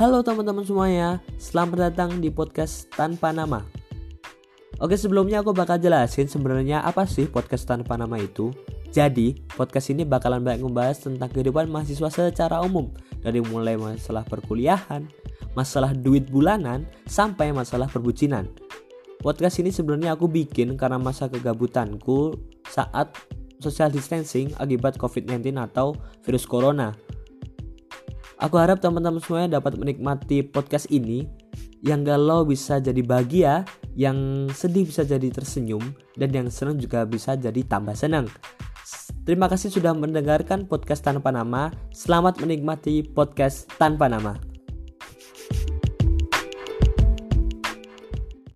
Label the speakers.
Speaker 1: Halo teman-teman semuanya, selamat datang di podcast tanpa nama. Oke sebelumnya aku bakal jelasin sebenarnya apa sih podcast tanpa nama itu. Jadi podcast ini bakalan banyak membahas tentang kehidupan mahasiswa secara umum dari mulai masalah perkuliahan, masalah duit bulanan, sampai masalah perbucinan. Podcast ini sebenarnya aku bikin karena masa kegabutanku saat social distancing akibat COVID-19 atau virus corona. Aku harap teman-teman semuanya dapat menikmati podcast ini yang galau bisa jadi bahagia, yang sedih bisa jadi tersenyum, dan yang senang juga bisa jadi tambah senang. Terima kasih sudah mendengarkan podcast tanpa nama. Selamat menikmati podcast tanpa nama.